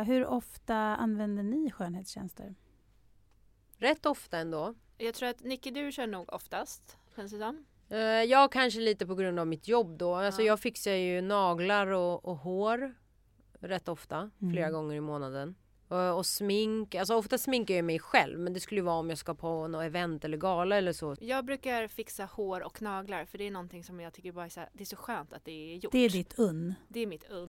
Eh, Hur ofta använder ni skönhetstjänster? Rätt ofta ändå. Jag tror att Nicky, du kör nog oftast, känns det som. Eh, Jag kanske lite på grund av mitt jobb då. Alltså Ja. jag fixar ju naglar och, och hår rätt ofta, flera Mm. gånger i månaden. Och, och smink, alltså ofta sminkar jag mig själv men det skulle ju vara om jag ska på något event eller gala eller så. Jag brukar fixa hår och naglar för det är någonting som jag tycker bara är så, här, det är så skönt att det är gjort. Det är ditt unn. Det är mitt udd.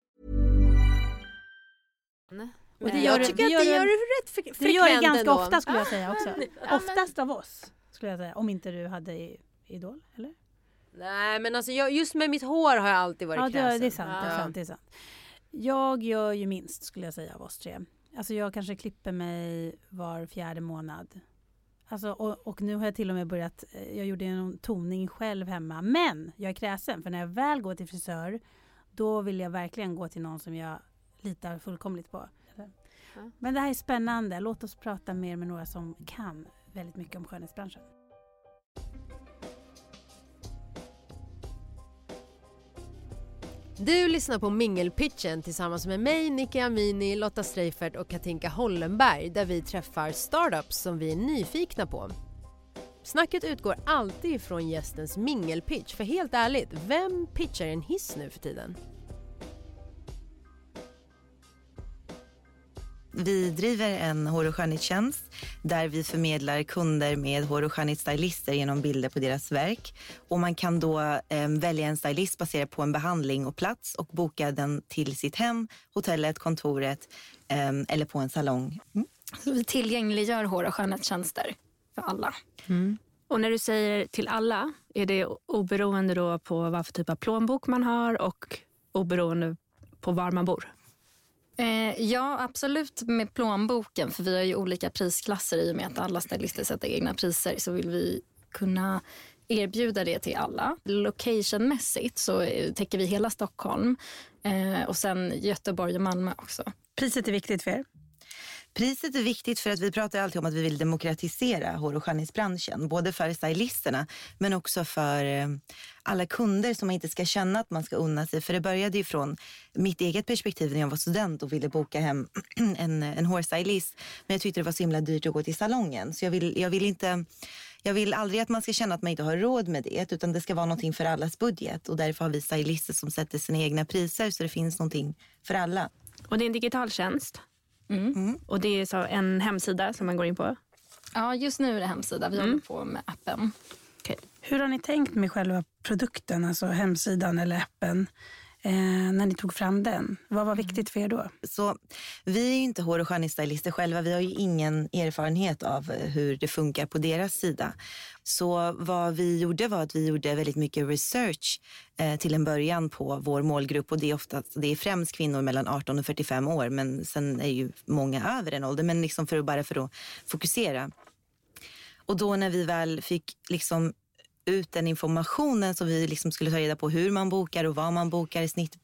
Och det gör jag tycker det att det gör du- rätt fre- Du gör det frekvent ganska ändå. ofta skulle jag säga också. men- Oftast av oss skulle jag säga. Om inte du hade Idol, eller? Nej men alltså jag, just med mitt hår har jag alltid varit Ja, det, kräsen. det är sant. Det är Ja. sant, det är sant. Jag gör ju minst skulle jag säga av oss tre. Alltså jag kanske klipper mig var fjärde månad. Alltså, och, och nu har jag till och med börjat, eh, jag gjorde en toning själv hemma. Men jag är kräsen för när jag väl går till frisör då vill jag verkligen gå till någon som jag litar fullkomligt på. Ja. Men det här är spännande. Låt oss prata mer med några som kan väldigt mycket om skönhetsbranschen. Du lyssnar på Mingelpitchen tillsammans med mig, Nicky Amini, Lotta Streifert och Katinka Hollenberg där vi träffar startups som vi är nyfikna på. Snacket utgår alltid ifrån gästens mingelpitch, för helt ärligt, vem pitchar en hiss nu för tiden? Vi driver en hår och skönhetstjänst där vi förmedlar kunder med hår och skönhetsstylister genom bilder på deras verk. Och man kan då eh, välja en stylist baserat på en behandling och plats och boka den till sitt hem, hotellet, kontoret eh, eller på en salong. Mm. Vi tillgängliggör hår och skönhetstjänster för alla. Och när du säger till alla, är det oberoende då på vad för typ av plånbok man har och oberoende på var man bor? Eh, ja, absolut med plånboken. För vi har ju olika prisklasser i och med att alla stylister sätter egna priser. Så vill vi kunna erbjuda det till alla. Locationmässigt så eh, täcker vi hela Stockholm eh, och sen Göteborg och Malmö också. Priset är viktigt för er. Priset är viktigt för att vi pratar alltid om att vi vill demokratisera hår och skönhetsbranschen. Både för stylisterna men också för eh, alla kunder som inte ska känna att man ska unna sig. För det började ju från mitt eget perspektiv när jag var student och ville boka hem en, en hårstylist. Men jag tyckte det var så himla dyrt att gå till salongen. Så jag vill, jag vill inte... Jag vill aldrig att man ska känna att man inte har råd med det utan det ska vara någonting för allas budget och därför har vi stylister som sätter sina egna priser så det finns någonting för alla. Och det är en digital tjänst. Mm. Och det är så en hemsida som man går in på. Ja, just nu är det hemsida. Vi håller på med appen. Hur har ni tänkt med själva produkten, alltså hemsidan eller appen, eh, när ni tog fram den? Vad var viktigt för er då? Så vi är ju inte hår och skönhetsstylister själva. Vi har ju ingen erfarenhet av eh, hur det funkar på deras sida. Så vad vi gjorde var att vi gjorde väldigt mycket research eh, till en början på vår målgrupp. Och det är, ofta, det är främst kvinnor mellan 18 och 45 år. Men sen är ju många över den åldern. Men liksom för, att- bara för att fokusera. Och då när vi väl fick liksom ut den informationen som vi liksom skulle ta reda på hur man bokar och vad man bokar i snitt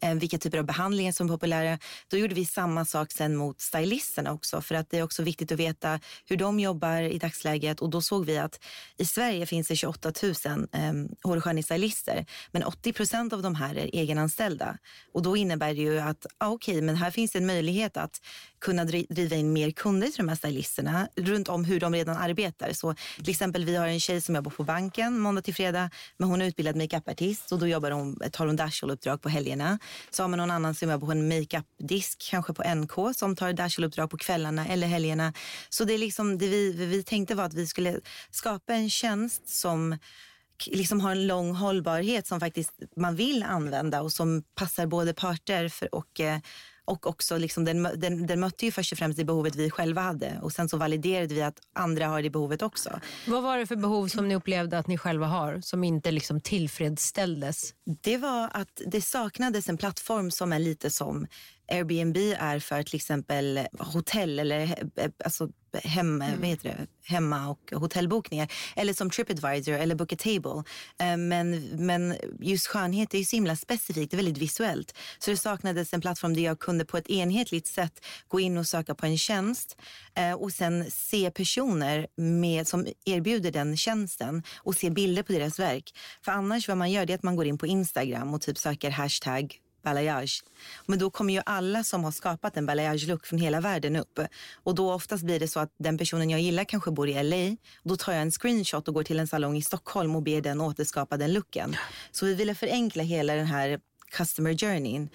eh, vilka typer av behandlingar som är populära. Då gjorde vi samma sak sen mot stylisterna också för att det är också viktigt att veta hur de jobbar i dagsläget och då såg vi att i Sverige finns det 28 000 eh, hår och skönhetsstylister men 80 procent av de här är egenanställda och då innebär det ju att ah, okej, okay, men här finns det en möjlighet att kunna driva in mer kunder till de här stylisterna runt om hur de redan arbetar. Så till exempel vi har en tjej som jobbar på banken måndag till fredag, men hon är utbildad makeupartist och då jobbar hon, tar hon Dashel-uppdrag på helgerna. Så har man någon annan som jobbar på en makeup-disk, kanske på NK, som tar Dashel-uppdrag på kvällarna eller helgerna. Så det är liksom det vi, vi tänkte var att vi skulle skapa en tjänst som liksom har en lång hållbarhet som faktiskt man vill använda och som passar både parter för, och eh, och också liksom den, den, den mötte ju först och främst det behovet vi själva hade och sen så validerade vi att andra har det behovet också. Vad var det för behov som ni upplevde att ni själva har som inte liksom tillfredsställdes? Det var att det saknades en plattform som är lite som Airbnb är för till exempel hotell eller eh, alltså hem, mm. vad heter det? hemma och hotellbokningar. Eller som Tripadvisor eller Book a Table. Eh, men, men just skönhet är ju så himla specifikt, det är väldigt visuellt. Så det saknades en plattform där jag kunde på ett enhetligt sätt gå in och söka på en tjänst eh, och sen se personer med, som erbjuder den tjänsten och se bilder på deras verk. För annars vad man gör är att man går in på Instagram och typ söker hashtag balayage. Men då kommer ju alla som har skapat en balayage-look från hela världen upp. Och då oftast blir det så att den personen jag gillar kanske bor i LA. Då tar jag en screenshot och går till en salong i Stockholm och ber den återskapa den looken. Så vi ville förenkla hela den här customer journeyn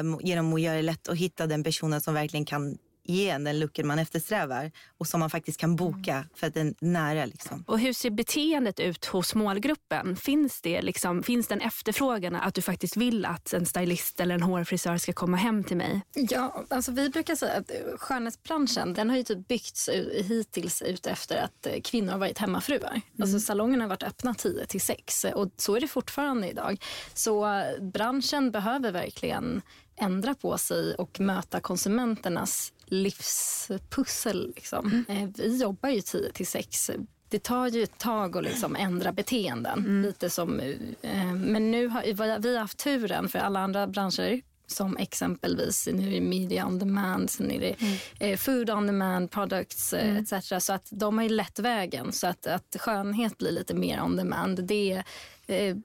um, genom att göra det lätt att hitta den personen som verkligen kan ge en den looken man eftersträvar och som man faktiskt kan boka för att den är nära. Liksom. Och hur ser beteendet ut hos målgruppen? Finns det, liksom, finns det en efterfrågan att du faktiskt vill att en stylist eller en hårfrisör ska komma hem till mig? Ja, alltså vi brukar säga att skönhetsbranschen den har ju typ byggts hittills ut efter att eh, kvinnor har varit hemmafruar. Mm. Alltså salongerna har varit öppna 10 till 6 och så är det fortfarande idag. Så branschen behöver verkligen ändra på sig och möta konsumenternas livspussel. Liksom. Mm. Eh, vi jobbar ju 10 till 6 det tar ju ett tag att liksom ändra beteenden. Mm. Lite som, eh, men nu har vi har haft turen för alla andra branscher som exempelvis nu är det media on demand, sen är det mm. eh, food on demand, products eh, mm. etc. Så att de har ju lätt vägen. Så att, att skönhet blir lite mer on demand. Det,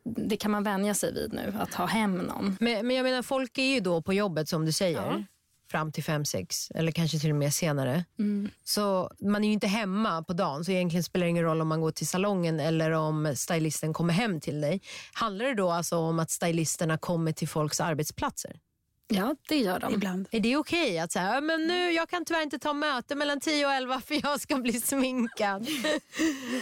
det kan man vänja sig vid nu, att ha hem någon. Men, men jag menar, folk är ju då på jobbet som du säger. Ja fram till fem sex eller kanske till och med senare. Mm. Så man är ju inte hemma på dagen så egentligen spelar det ingen roll om man går till salongen eller om stylisten kommer hem till dig. Handlar det då alltså om att stylisterna kommer till folks arbetsplatser? Ja, det gör de. Ibland. Är det okej okay att säga, men nu, jag kan tyvärr inte ta möte mellan 10 och 11 för jag ska bli sminkad?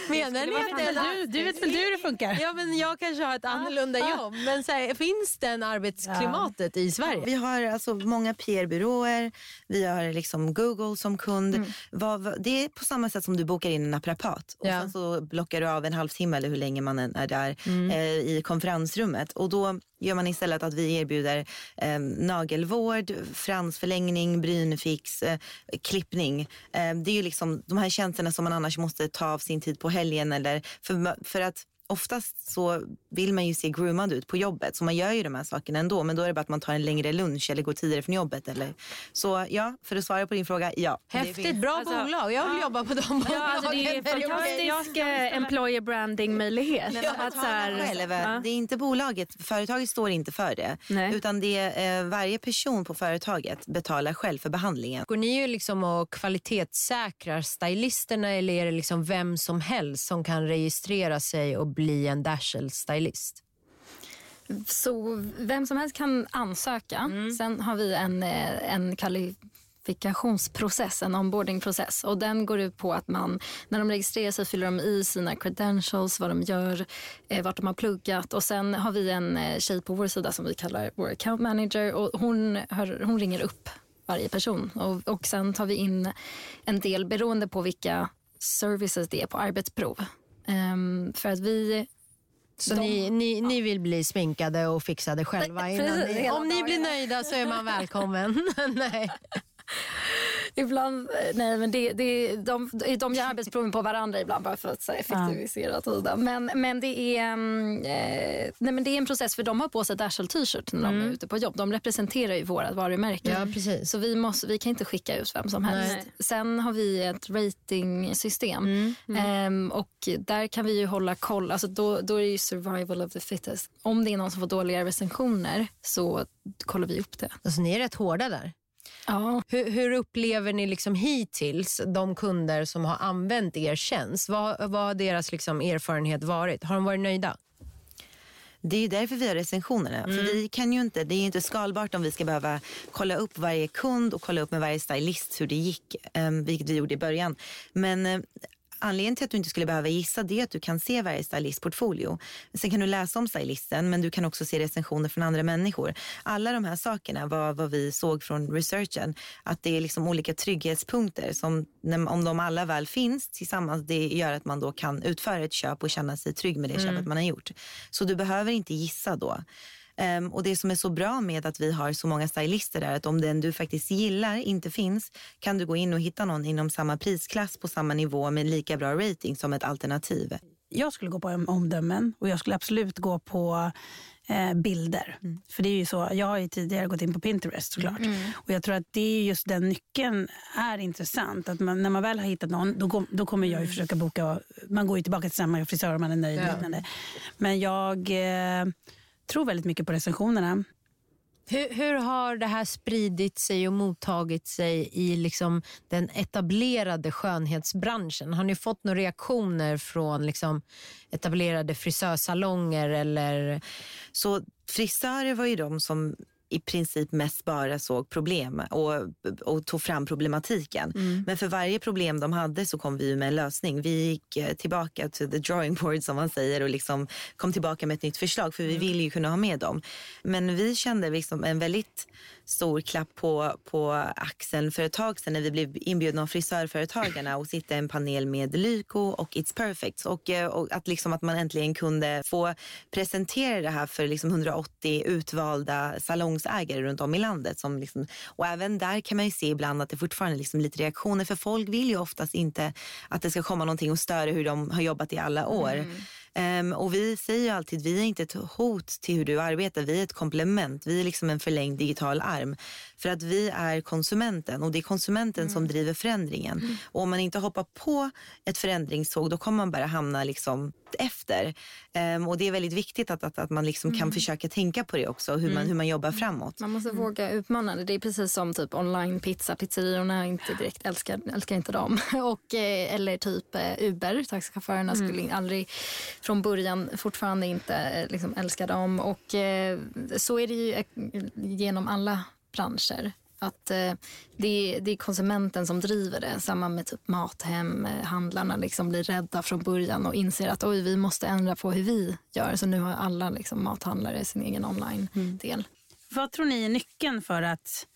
Menar ni att det. Du, du vet väl hur det funkar? Ja, men jag kanske har ett annorlunda ah. jobb. Men så här, finns den arbetsklimatet ja. i Sverige? Vi har alltså många PR-byråer, vi har liksom Google som kund. Mm. Vad, det är på samma sätt som du bokar in en naprapat och ja. sen så blockar du av en halvtimme eller hur länge man är där mm. eh, i konferensrummet. Och då gör man istället att vi erbjuder eh, nagelvård, fransförlängning, brynfix, eh, klippning. Eh, det är ju liksom de här tjänsterna som man annars måste ta av sin tid på helgen eller för, för att oftast så vill man ju se groomad ut på jobbet så man gör ju de här sakerna ändå men då är det bara att man tar en längre lunch eller går tidigare från jobbet. Eller. Så ja, för att svara på din fråga, ja. Häftigt, bra alltså, bolag. Jag vill ja. jobba på de bolagen. Ja, alltså det är fantastisk employer branding möjlighet. Att här, själv, ja. Det är inte bolaget, företaget står inte för det. Nej. Utan det är eh, varje person på företaget betalar själv för behandlingen. Går ni ju liksom och kvalitetssäkrar stylisterna eller är det liksom vem som helst som kan registrera sig och bli en Dashel-stylist? Så vem som helst kan ansöka. Mm. Sen har vi en, eh, en kvalifikationsprocess, en onboardingprocess. Och den går ut på att man, när de registrerar sig fyller de i sina credentials, vad de gör, eh, vart de har pluggat. Och sen har vi en eh, tjej på vår sida som vi kallar vår account manager och hon, hör, hon ringer upp varje person. Och, och sen tar vi in en del beroende på vilka services det är på arbetsprov. Um, för att vi så de, ni, ni, ni vill bli sminkade och fixade själva? Innan ni, om ni blir nöjda så är man välkommen. Nej. Ibland, eh, nej men det, det, de, de gör arbetsproven på varandra ibland bara för att så, effektivisera tiden. Men, men, det är, mm, eh, nej, men det är en process för de har på sig Dashel t-shirt när de är ute på jobb. De representerar ju vårt varumärke. Ja, precis. Så vi, måste, vi kan inte skicka ut vem som helst. Nej. Sen har vi ett ratingsystem Ehm, och där kan vi ju hålla koll. Alltså då, då är det ju survival of the fittest. Om det är någon som får dåliga recensioner så kollar vi upp det. Alltså, ni är rätt hårda där. Ja. Hur, hur upplever ni liksom hittills de kunder som har använt er tjänst? Vad, vad har deras liksom erfarenhet varit? Har de varit nöjda? Det är därför vi har recensionerna. För vi kan ju inte, det är inte skalbart om vi ska behöva kolla upp varje kund och kolla upp med varje stylist hur det gick, um, vilket vi gjorde i början. Men eh, Anledningen till att du inte skulle behöva gissa det är att du kan se varje stylistportfolio. Sen kan du läsa om stylisten men du kan också se recensioner från andra människor. Alla de här sakerna var vad vi såg från researchen. Att det är liksom olika trygghetspunkter som om de alla väl finns tillsammans det gör att man då kan utföra ett köp och känna sig trygg med det köpet man har gjort. Så du behöver inte gissa då. Um, och Det som är så bra med att vi har så många stylister är att om den du faktiskt gillar inte finns kan du gå in och hitta någon inom samma prisklass på samma nivå med lika bra rating som ett alternativ. Jag skulle gå på om- omdömen och jag skulle absolut gå på eh, bilder. För det är ju så, jag har ju tidigare gått in på Pinterest såklart. Och jag tror att det är just den nyckeln är intressant. Att man, när man väl har hittat någon, då, kom, då kommer jag ju försöka boka. Man går ju tillbaka till samma frisör om man är nöjd. liknande. Men jag eh, tror väldigt mycket på recensionerna. Hur, hur har det här spridit sig och mottagit sig i liksom den etablerade skönhetsbranschen? Har ni fått några reaktioner från liksom etablerade frisörsalonger? Eller... Så frisörer var ju de som i princip mest bara såg problem och, och tog fram problematiken. Men för varje problem de hade så kom vi med en lösning. Vi gick eh, tillbaka till the drawing board som man säger och liksom kom tillbaka med ett nytt förslag för vi ville ju kunna ha med dem. Men vi kände liksom en väldigt stor klapp på, på axeln för ett tag sedan när vi blev inbjudna av frisörföretagarna och sitta i en panel med Lyko och It's Perfect. Och, eh, och att, liksom att man äntligen kunde få presentera det här för liksom 180 utvalda salongsägare runt om i landet. Som liksom, och även där kan man ju se ibland att det fortfarande är liksom lite reaktioner för folk vill ju oftast inte att det ska komma någonting och störa hur de har jobbat i alla år. Mm. Um, och vi säger ju alltid, vi är inte ett hot till hur du arbetar, vi är ett komplement. Vi är liksom en förlängd digital arm. För att vi är konsumenten och det är konsumenten som driver förändringen. Och om man inte hoppar på ett förändringståg då kommer man bara hamna liksom efter. Ehm, och det är väldigt viktigt att, att, att man liksom kan försöka tänka på det också, hur, man, hur man jobbar framåt. Man måste våga utmana det. Det är precis som typ online pizza. Pizzeriorna inte direkt älskar, älskar inte dem. Och, eh, eller typ eh, Uber. Taxichaufförerna skulle aldrig från början fortfarande inte eh, liksom, älska dem. Och eh, så är det ju genom alla branscher. Att eh, det, är, det är konsumenten som driver det. Samma med typ Mathem. Handlarna liksom blir rädda från början och inser att oj, vi måste ändra på hur vi gör. Så nu har alla liksom, mathandlare sin egen online-del. Mm. Vad tror ni är nyckeln för att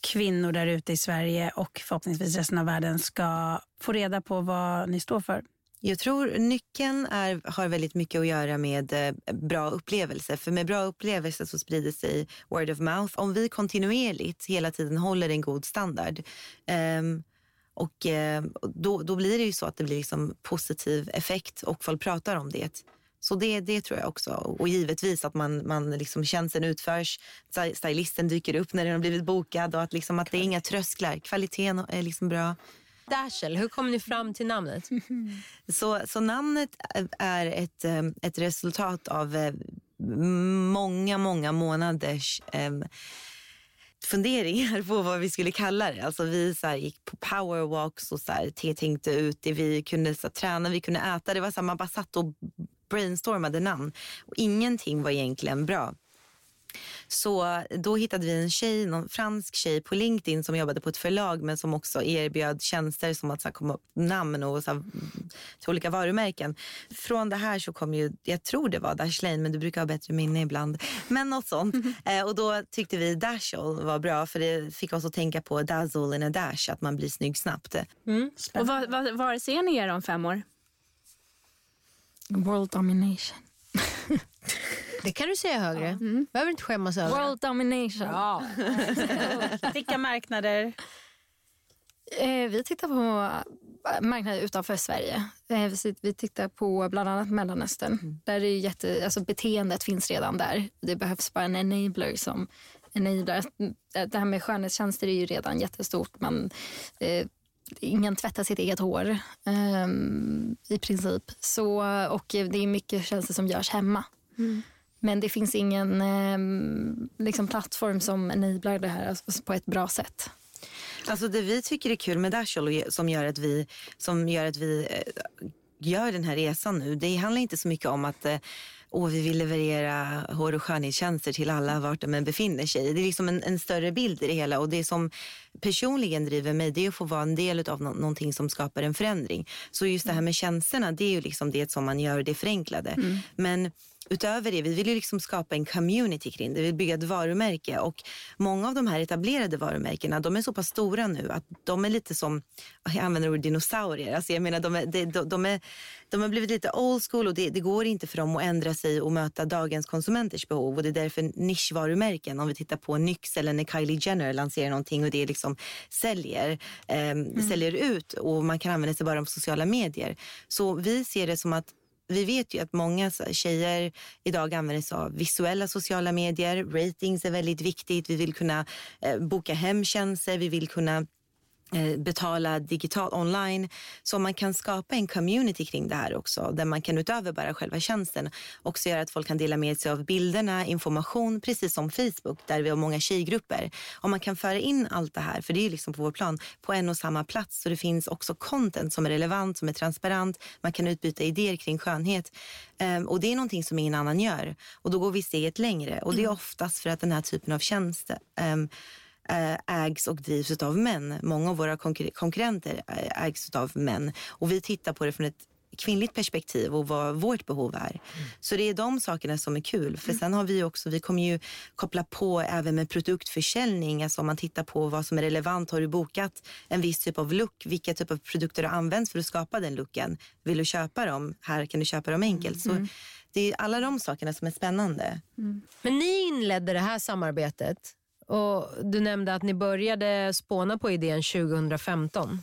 kvinnor där ute i Sverige och förhoppningsvis resten av världen ska få reda på vad ni står för? Jag tror nyckeln är, har väldigt mycket att göra med eh, bra upplevelser. För med bra upplevelser så sprider sig word of mouth. Om vi kontinuerligt hela tiden håller en god standard ehm, och då, då blir det ju så att det blir liksom positiv effekt och folk pratar om det. Så det, det tror jag också. Och givetvis att man, man liksom tjänsten utförs, sty- stylisten dyker upp när den har blivit bokad och att, liksom att det är inga trösklar. Kvaliteten är liksom bra. Dashel, hur kom ni fram till namnet? Så, så namnet är ett, eh, ett resultat av eh, många, många månaders eh, funderingar på vad vi skulle kalla det. Alltså vi så här, gick på powerwalks och så här, tänkte ut det. Vi kunde så här, träna, vi kunde äta. Det var så här, man bara satt och brainstormade namn. Och ingenting var egentligen bra. Så då hittade vi en tjej, någon fransk tjej på LinkedIn som jobbade på ett förlag men som också erbjöd tjänster som att så här, komma upp namn och så här, till olika varumärken. Från det här så kom ju, jag tror det var Dashlane men du brukar ha bättre minne ibland. Men något sånt. Eh, och då tyckte vi Dashel var bra för det fick oss att tänka på dazzle in a dash, att man blir snygg snabbt. Och vad, vad, var ser ni er om fem år? World domination. Det kan du säga högre. behöver inte skämmas över. World domination. Vilka marknader? Eh, vi tittar på marknader utanför Sverige. Eh, vi tittar på bland annat Mellanöstern. Mm. Där är jätte, alltså beteendet finns redan där. Det behövs bara en enabler som enablar. Det här med skönhetstjänster är ju redan jättestort. Man, eh, ingen tvättar sitt eget hår eh, i princip. Så, och det är mycket tjänster som görs hemma. Mm. Men det finns ingen eh, liksom plattform som enablar det här alltså, på ett bra sätt. Alltså det vi tycker är kul med Dashol som gör att vi, som gör, att vi eh, gör den här resan nu, det handlar inte så mycket om att eh, Åh, vi vill leverera hår och skönhetstjänster till alla vart de än befinner sig. Det är liksom en, en, större bild i det hela och det som personligen driver mig det är att få vara en del av no någonting som skapar en förändring. Så just det här med tjänsterna, det är ju liksom det som man gör det förenklade. Mm. Men utöver det, vi vill ju liksom skapa en community kring det. Vi vill bygga ett varumärke och många av de här etablerade varumärkena, de är så pass stora nu att de är lite som, jag använder ordet dinosaurier, alltså jag menar de, är, de, de, är, de har blivit lite old school och det, det, går inte för dem att ändra sig och möta dagens konsumenters behov och det är därför nischvarumärken, om vi tittar på Nyx eller när Kylie Jenner lanserar någonting och det liksom säljer, eh, mm. säljer ut och man kan använda sig bara av sociala medier. Så vi ser det som att vi vet ju att många tjejer idag använder sig av visuella sociala medier. Ratings är väldigt viktigt. Vi vill kunna eh, boka boka hemtjänster. Vi vill kunna betala digitalt online. Så man kan skapa en community kring det här också där man kan utöver bara själva tjänsten också göra att folk kan dela med sig av bilderna, information, precis som Facebook där vi har många tjejgrupper. Om man kan föra in allt det här, för det är liksom på vår plan, på en och samma plats så det finns också content som är relevant, som är transparent. Man kan utbyta idéer kring skönhet um, och det är någonting som ingen annan gör och då går vi steget längre och det är mm. oftast för att den här typen av tjänster um, Eh, ägs och drivs av män. Många av våra konkur konkurrenter eh, ägs av män. Och vi tittar på det från ett kvinnligt perspektiv och vad vårt behov är. Mm. Så det är de sakerna som är kul. För sen har vi också, vi kommer ju koppla på även med produktförsäljning. Alltså om man tittar på vad som är relevant. Har du bokat en viss typ av look? Vilka typer av produkter har använts för att skapa den looken? Vill du köpa dem? Här kan du köpa dem enkelt. Mm. Så det är alla de sakerna som är spännande. Mm. Men ni inledde det här samarbetet och Du nämnde att ni började spåna på idén 2015.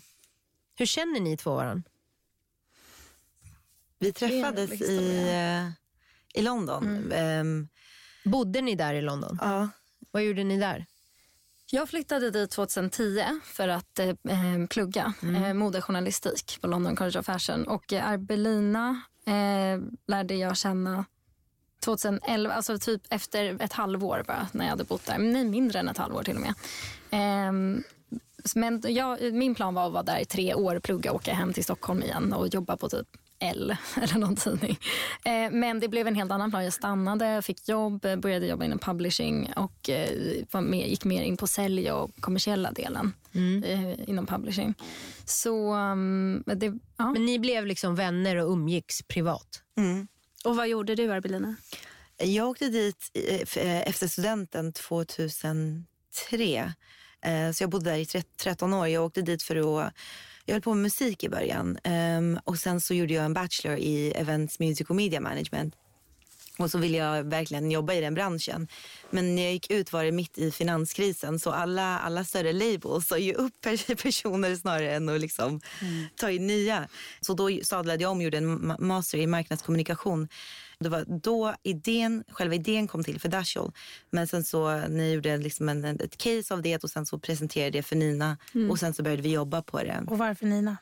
Hur känner ni två varandra? Vi träffades i, eh, i London. Mm. Um, Bodde ni där i London? Ja. Vad gjorde ni där? Jag flyttade dit 2010 för att eh, eh, plugga mm. eh, modejournalistik på London College of Fashion. Och eh, Arbelina eh, lärde jag känna 2011, alltså typ efter ett halvår bara när jag hade bott där. Nej, mindre än ett halvår till och med. Um, men jag, min plan var att vara där i tre år, plugga, åka hem till Stockholm igen och jobba på typ L eller någon tidning. Eh, men det blev en helt annan plan. Jag stannade, fick jobb, började jobba inom publishing och eh, med, gick mer in på sälj och kommersiella delen mm. eh, inom publishing. Så, um, det, ja. Men ni blev liksom vänner och umgicks privat? Mm. Och vad gjorde du, Arbelina? Jag åkte dit eh, eh, efter studenten 2003. Eh, så jag bodde där i 13 år. Jag åkte dit för att jag höll på med musik i början ehm, och sen så gjorde jag en bachelor i Events Music och Media Management. Och så ville jag verkligen jobba i den branschen. Men när jag gick ut var det mitt i finanskrisen så alla, alla större labels sa ju upp personer snarare än att liksom mm. ta in nya. Så då sadlade jag om och gjorde en master i marknadskommunikation. Det var då idén, själva idén kom till för Dashol. Men sen så ni gjorde liksom en, ett case av det och sen så presenterade jag det för Nina mm. och sen så började vi jobba på det. Och varför Nina?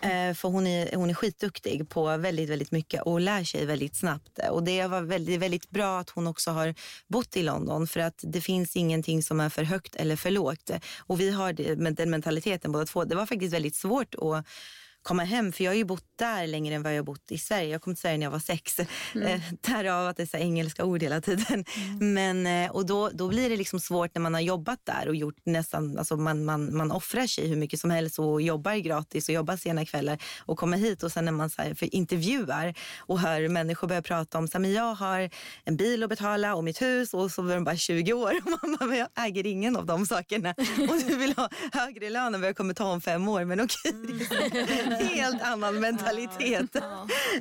Eh, för hon är, hon är skitduktig på väldigt, väldigt mycket och lär sig väldigt snabbt. Och det var väldigt, väldigt bra att hon också har bott i London för att det finns ingenting som är för högt eller för lågt. Och vi har det, den mentaliteten båda två. Det var faktiskt väldigt svårt att komma hem. För jag har ju bott där längre än vad jag har bott i Sverige. Jag kom till Sverige när jag var sex. Mm. Eh, därav att det är så engelska ord hela tiden. Mm. Men, eh, och då, då blir det liksom svårt när man har jobbat där och gjort nästan, alltså man, man, man offrar sig hur mycket som helst och jobbar gratis och jobbar sena kvällar och kommer hit och sen när man så här, för intervjuar och hör människor börja prata om så här, men jag har en bil att betala och mitt hus och så var de bara 20 år och man bara, men jag äger ingen av de sakerna och du vill ha högre lön än vad jag kommer ta om fem år men okej. Mm. helt annan mentalitet.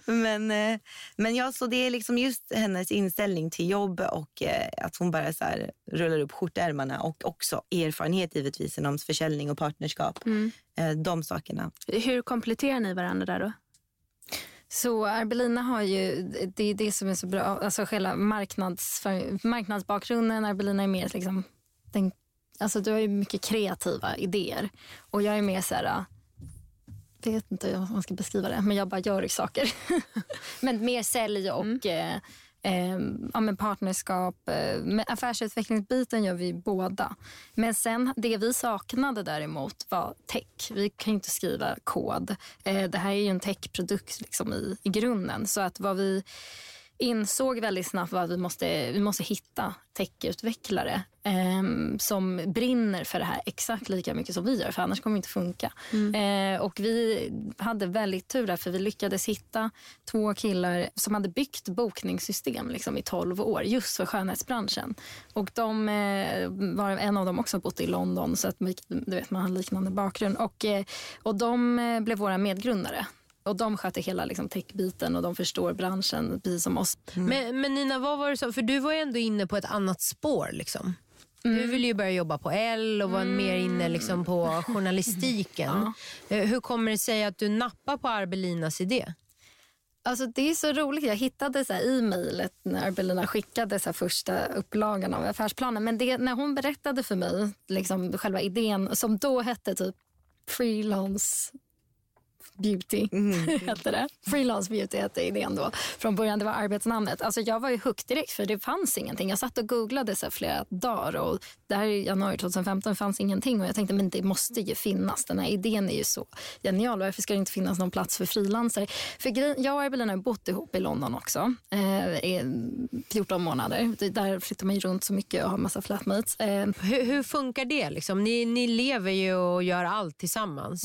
Men, eh, men ja, så det är liksom just hennes inställning till jobb och eh, att hon bara så här rullar upp skjortärmarna och också erfarenhet givetvis inom försäljning och partnerskap. Eh, De sakerna. Hur kompletterar ni varandra där då? Så Arbelina har ju, det är det som är så bra, alltså själva marknads, marknadsbakgrunden. Arbelina är mer liksom, den, alltså du har ju mycket kreativa idéer och jag är mer så här, jag vet inte hur man ska beskriva det, men jag bara gör saker. men mer sälj och eh, eh, ja, men partnerskap. Eh, med affärsutvecklingsbiten gör vi båda. Men sen det vi saknade däremot var tech. Vi kan ju inte skriva kod. Eh, det här är ju en techprodukt liksom i, i grunden. Så att vad vi insåg väldigt snabbt att vi måste, vi måste hitta techutvecklare eh, som brinner för det här exakt lika mycket som vi gör, för annars kommer det inte funka. Eh, och vi hade väldigt tur där, för vi lyckades hitta två killar som hade byggt bokningssystem liksom, i 12 år, just för skönhetsbranschen. Och de eh, var en av dem också bott i London, så att du vet, man har liknande bakgrund. Och, eh, och de eh, blev våra medgrundare. Och de sköter hela liksom, techbiten och de förstår branschen precis som oss. Men, men Nina, vad var det som, för du var ju ändå inne på ett annat spår. Liksom. Du ville ju börja jobba på L och var mer inne liksom, på journalistiken. Eh, Hur kommer det sig att du nappar på Arbelinas idé? Alltså det är så roligt. Jag hittade så här i mejlet när Arbelina skickade så här första upplagan av affärsplanen. Men det, när hon berättade för mig liksom själva idén som då hette typ freelance beauty. hette det. Freelance beauty hette idén då. Från början det var arbetsnamnet. Alltså jag var ju hooked direkt för det fanns ingenting. Jag satt och googlade så flera dagar och det här är januari 2015 det fanns ingenting och jag tänkte men det måste ju finnas. Den här idén är ju så genial. Varför ska det inte finnas någon plats för frilansare? För jag och Evelina har bott ihop i London också eh, i 14 månader. Det- Där flyttar man ju runt så mycket och har massa flatmates. Eh, Hur, hur funkar det? Liksom? Ni, ni lever ju och gör allt tillsammans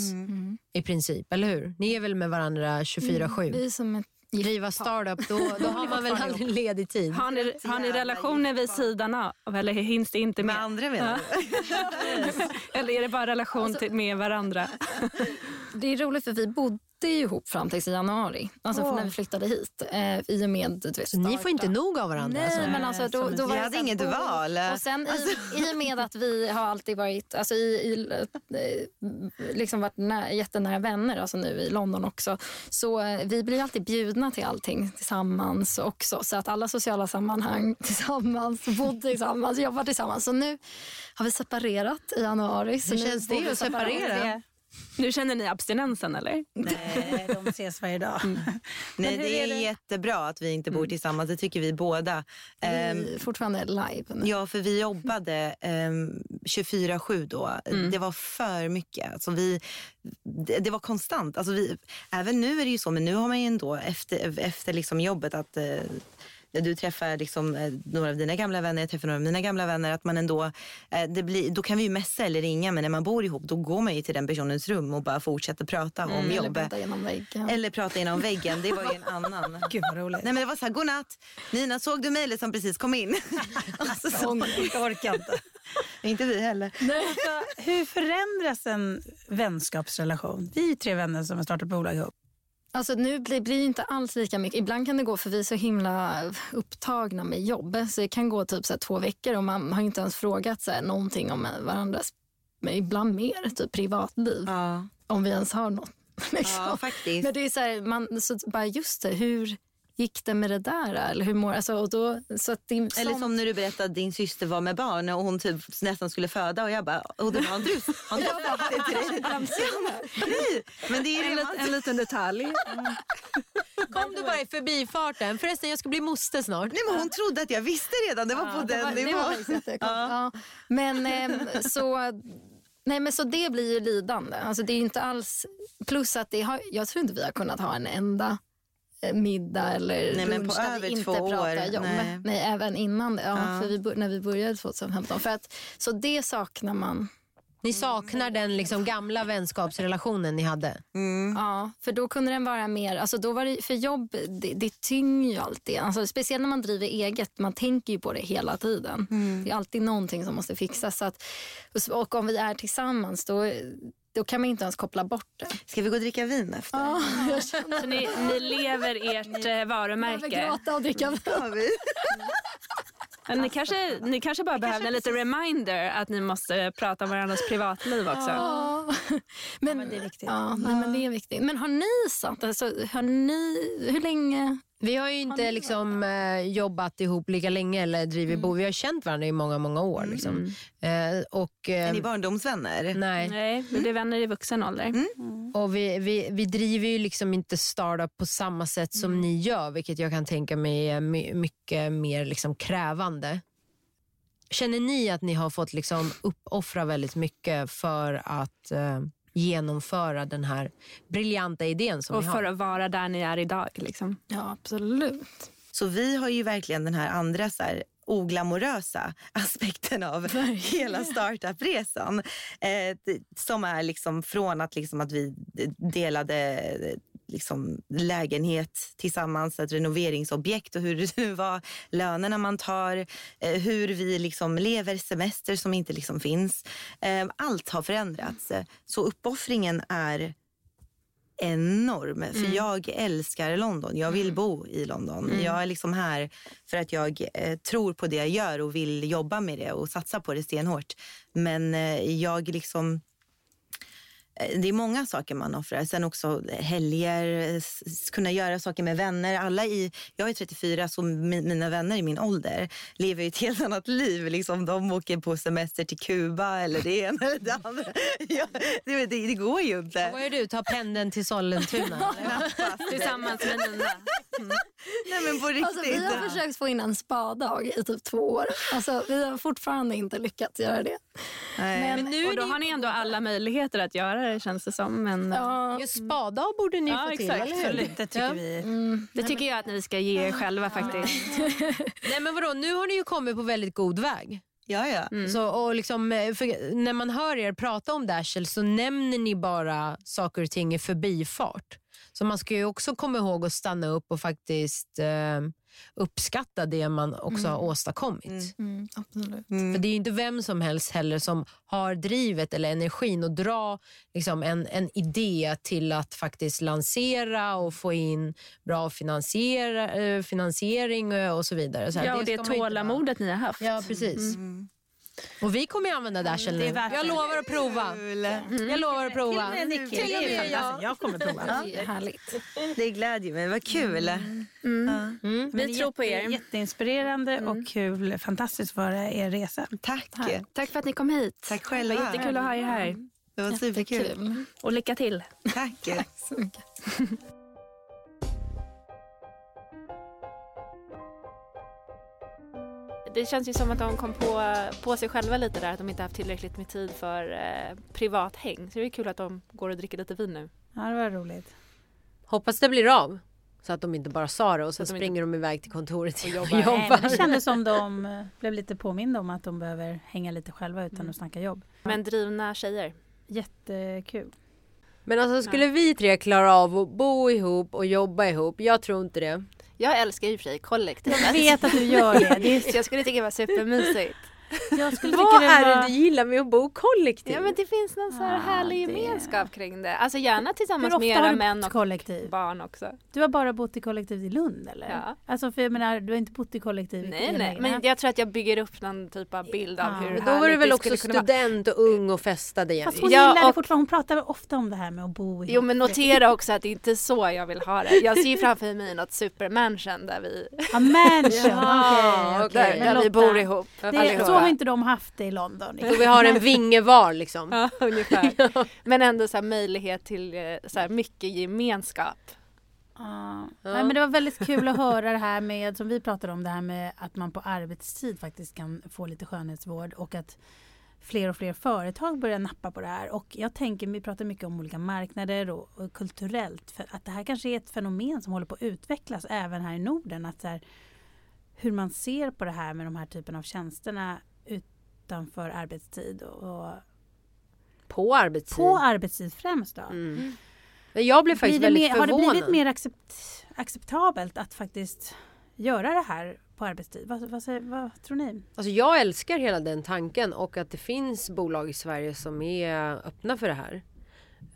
i princip, eller hur? Ni är väl med varandra 24-7? vi är som ett Driva startup, då, då har man väl aldrig ledig tid? Har ni, har ni relationer vid sidan av eller hinns det inte med? Med andra menar du? Eller är det bara relation till, med varandra? Det är roligt för vi bodde ju ihop fram till i januari. Alltså för när vi flyttade hit. Eh, I och med du vet, ni får inte nog av varandra? Nej, alltså? men alltså, då, då var Vi hade inget bo- val. Och sen i, i och med att vi har alltid varit, alltså i, i, eh, liksom varit nä, jättenära vänner, alltså nu i London också. Så eh, vi blir alltid bjudna till allting tillsammans också. Så att alla sociala sammanhang tillsammans, bodde tillsammans, jobbar tillsammans. Så nu har vi separerat i januari. Så Hur känns det att separat. separera? Nu känner ni abstinensen eller? Nej, de ses varje dag. Nej, hur det är det? jättebra att vi inte bor tillsammans. Det tycker vi båda. Ehm, Vi är fortfarande live. nu. Ja, för vi jobbade um, 24-7 då. Det var för mycket. Alltså vi, det, det var konstant. Alltså vi, även nu är det ju så, men nu har man ju ändå efter, efter liksom jobbet att eh, när du träffar liksom, eh, några av dina gamla vänner, jag träffar några av mina gamla vänner, att man ändå, eh, det blir, då kan vi ju messa eller ringa, men när man bor ihop då går man ju till den personens rum och bara fortsätter prata om Eller jobb. prata genom väggen. Eller prata genom väggen, det var ju en annan. Gud vad roligt. Nej men det var så här, godnatt. Nina, såg du mejlet som precis kom in? alltså, så, Jag orkar inte. inte vi heller. Alltså, hur förändras en vänskapsrelation? Vi är tre vänner som har startat bolag ihop. Alltså nu blir det inte alls lika mycket. Ibland kan det gå för vi är så himla upptagna med jobb. Så det kan gå typ så två veckor och man har inte ens frågat så här någonting om varandras, men ibland mer, typ privatliv. Ja, Om vi ens har något. Liksom. ja faktiskt. Men det är så här, man, så bara just det, hur gick det med det där? Eller hur mår, alltså, och då, så att det, är Eller som när du berättade att din syster var med barn och hon typ nästan skulle föda och jag bara, och du har du, har du sagt det till dig? Men det är En, det lit- en liten detalj. Kom du bara i förbifarten? Förresten, jag ska bli moster snart. Nej, men hon trodde att jag visste redan, det var på det den var, det var nivån. jättekonstigt. Ja. Men ehm, så... Nej, men så det blir ju lidande. Alltså, det är ju inte alls... Plus att det har, jag tror inte vi har kunnat ha en enda eh, middag eller Nej, men lunch där vi inte pratar år. jobb. Nej. Nej. även innan det. Ja, Ja. För vi, när vi började 2015. För att, så det saknar man. Ni saknar den liksom gamla vänskapsrelationen ni hade? Ja, för då kunde den vara mer, alltså då var det, för jobb det, det tynger ju alltid. Alltså, speciellt när man driver eget, man tänker ju på det hela tiden. Det är alltid någonting som måste fixas. Så att, och om vi är tillsammans då, då kan man inte ens koppla bort det. Ska vi gå och dricka vin efter? Ja, jag känner Så ni, ni lever ert eh, jag vill varumärke. gråta och dricka vin. Ni, kanske, ni kanske bara behövde en liten reminder att ni måste prata om varandras privatliv också. Ja. Men, men det är viktigt. Ja, nej, men det är viktigt. Men har ni satt, alltså, har ni, hur länge? Vi har ju inte liksom, eh, jobbat ihop lika länge eller drivit Mm. bo. Vi har känt varandra i många, många år. Liksom. Eh, och, eh, Är ni barndomsvänner? nej. Nej, vi blir vänner i vuxen ålder. Och vi, vi, vi driver ju liksom inte startup på samma sätt som ni gör, vilket jag kan tänka mig är my, mycket mer liksom krävande. Känner ni att ni har fått liksom uppoffra väldigt mycket för att eh, genomföra den här briljanta idén som Och ni har? för att vara där ni är idag. Liksom. Ja, absolut. Så vi har ju verkligen den här andra så här, oglamorösa aspekten av hela startupresan. Eh, som är liksom från att, liksom att vi delade liksom lägenhet tillsammans, ett renoveringsobjekt och hur var, lönerna man tar, eh, hur vi liksom lever semester som inte liksom finns. Eh, allt har förändrats. Så uppoffringen är enorm. För jag älskar London. Jag vill bo i London. Jag är liksom här för att jag eh, tror på det jag gör och vill jobba med det och satsa på det stenhårt. Men eh, jag liksom... Det är många saker man offrar. Sen också helger, kunna göra saker med vänner. Alla i, jag är 34, så mi- mina vänner i min ålder lever ju ett helt annat liv. Liksom, de åker på semester till Kuba eller det ena eller det andra. Ja, det, det, det går ju inte. Vad gör du? Ta pendeln till Sollentuna? Tillsammans med Nina. Nej men på riktigt. Alltså, vi har försökt få in en spadag i typ två år. Alltså, vi har fortfarande inte lyckats göra det. Nej. Men, Och då har ni ändå alla möjligheter att göra det känns det som. Men, ja, Just spada borde ni Ja, få till, exakt. eller hur? Det tycker Ja. vi. mm, det tycker jag att ni ska ge er själva faktiskt. Nej men vadå, nu har ni ju kommit på väldigt god väg. Ja, ja. Mm. Så, och liksom, eh, när man hör er prata om Dashel så nämner ni bara saker och ting i förbifart. Så man ska ju också komma ihåg att stanna upp och faktiskt eh, uppskatta det man också har åstadkommit. mm, absolut. För det är inte vem som helst heller som har drivet eller energin att dra liksom, en, en idé till att faktiskt lansera och få in bra finansiera, eh, finansiering eh, och så vidare. Så här, Ja, och det vara- tålamodet ni har haft. Ja, precis. Och vi kommer ju använda Dashel är nu. Jag lovar att prova. Jag lovar att prova. Till och med Nicky, Till och med jag. Jag kommer prova. Det är härligt. Det glädjer mig. Vad kul. Ja. Mm. Men Vi tror på er. Jätteinspirerande och kul. Fantastiskt för er resa. Tack. Tack. Tack för att ni kom hit. Tack Det själva. var jättekul att ha er här. Det var superkul. Och lycka till. Tack. Så mycket. Det känns ju som att de kom på, på sig själva lite där att de inte haft tillräckligt med tid för eh, privat häng. Så det är kul att de går och dricker lite vin nu. Ja, det var roligt. Hoppas det blir av. Så att de inte bara sa det och så att de inte- springer de iväg till kontoret och Och jobbar. jobbar. Nej, det kändes som de eh, blev lite påminda om att de behöver hänga lite själva utan att snacka jobb. Men drivna tjejer. Jättekul. Men alltså skulle vi tre klara av att bo ihop och jobba ihop? Jag tror inte det. Jag älskar ju i och för sig kollektivet. Jag vet att du gör det. det är, jag skulle tycka det var supermysigt. Jag skulle Vad tycka det är var... det du gillar med att bo kollektivt? Ja men det finns någon så här Ah, härlig det- gemenskap kring det. Alltså gärna tillsammans med era män och kollektiv? barn också. Du har bara bott i kollektiv i Lund eller? Ja. Alltså för jag menar, du har inte bott i kollektiv i Nej hela nej, egen- men jag tror att jag bygger upp någon typ av bild av Ja. hur Då var du väl det också student och ung och festade igen. Fast hon Ja, gillar det och- fortfarande. Hon pratar ofta om det här med att bo ihop. Jo men notera också att det inte är så jag vill ha det. Jag ser ju framför mig något supermansion där vi, Ja, mansion. Ja, okej, okej. okej. där, vi bor ihop. Det, allihopa. så har inte de haft det i London. Så vi har en vinge var liksom. Ja, ungefär. Men ändå så här möjlighet till eh, så här mycket gemenskap. Ja. Ja. Nej, men det var väldigt kul att höra det här med, som vi pratade om, det här med att man på arbetstid faktiskt kan få lite skönhetsvård och att fler och fler företag börjar nappa på det här. Och jag tänker, vi pratar mycket om olika marknader och, och kulturellt, för att det här kanske är ett fenomen som håller på att utvecklas även här i Norden. Att så här, hur man ser på det här med de här typen av tjänsterna utanför arbetstid och, På arbetstid. på arbetstid främst då. Mm. Jag blev faktiskt väldigt mer, har det förvånad. blivit mer accept, acceptabelt att faktiskt göra det här på arbetstid? Vad, vad, säger, vad tror ni? Alltså jag älskar hela den tanken och att det finns bolag i Sverige som är öppna för det här.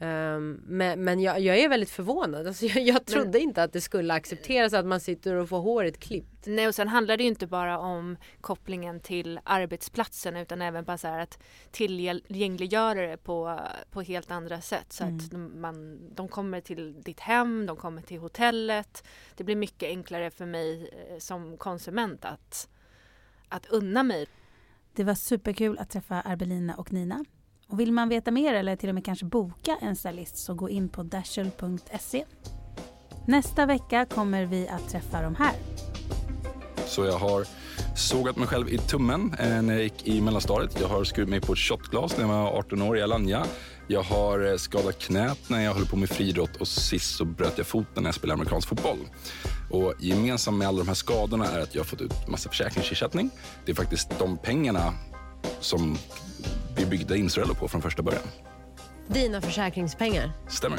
Um, men men jag, jag, är väldigt förvånad. Alltså jag, jag trodde men, inte att det skulle accepteras att man sitter och får håret klippt. Nej och sen handlar det ju inte bara om kopplingen till arbetsplatsen utan även bara så här att tillgängliggöra det på, på helt andra sätt. Så mm. att man, de kommer till ditt hem, de kommer till hotellet. Det blir mycket enklare för mig eh, som konsument att, att unna mig. Det var superkul att träffa Arbelina och Nina. Och vill man veta mer eller till och med kanske boka en stylist så gå in på dashel.se. Nästa vecka kommer vi att träffa de här. Så jag har sågat mig själv i tummen eh, när jag gick i mellanstadiet. Jag har skurit mig på ett shotglas när jag var 18 år i Alanya. Jag har eh, skadat knät när jag höll på med friidrott och sist så bröt jag foten när jag spelade amerikansk fotboll. Och gemensamt med alla de här skadorna är att jag har fått ut massa försäkringsersättning. Det är faktiskt de pengarna som vi byggde Insurello på från första början. Dina försäkringspengar? Stämmer.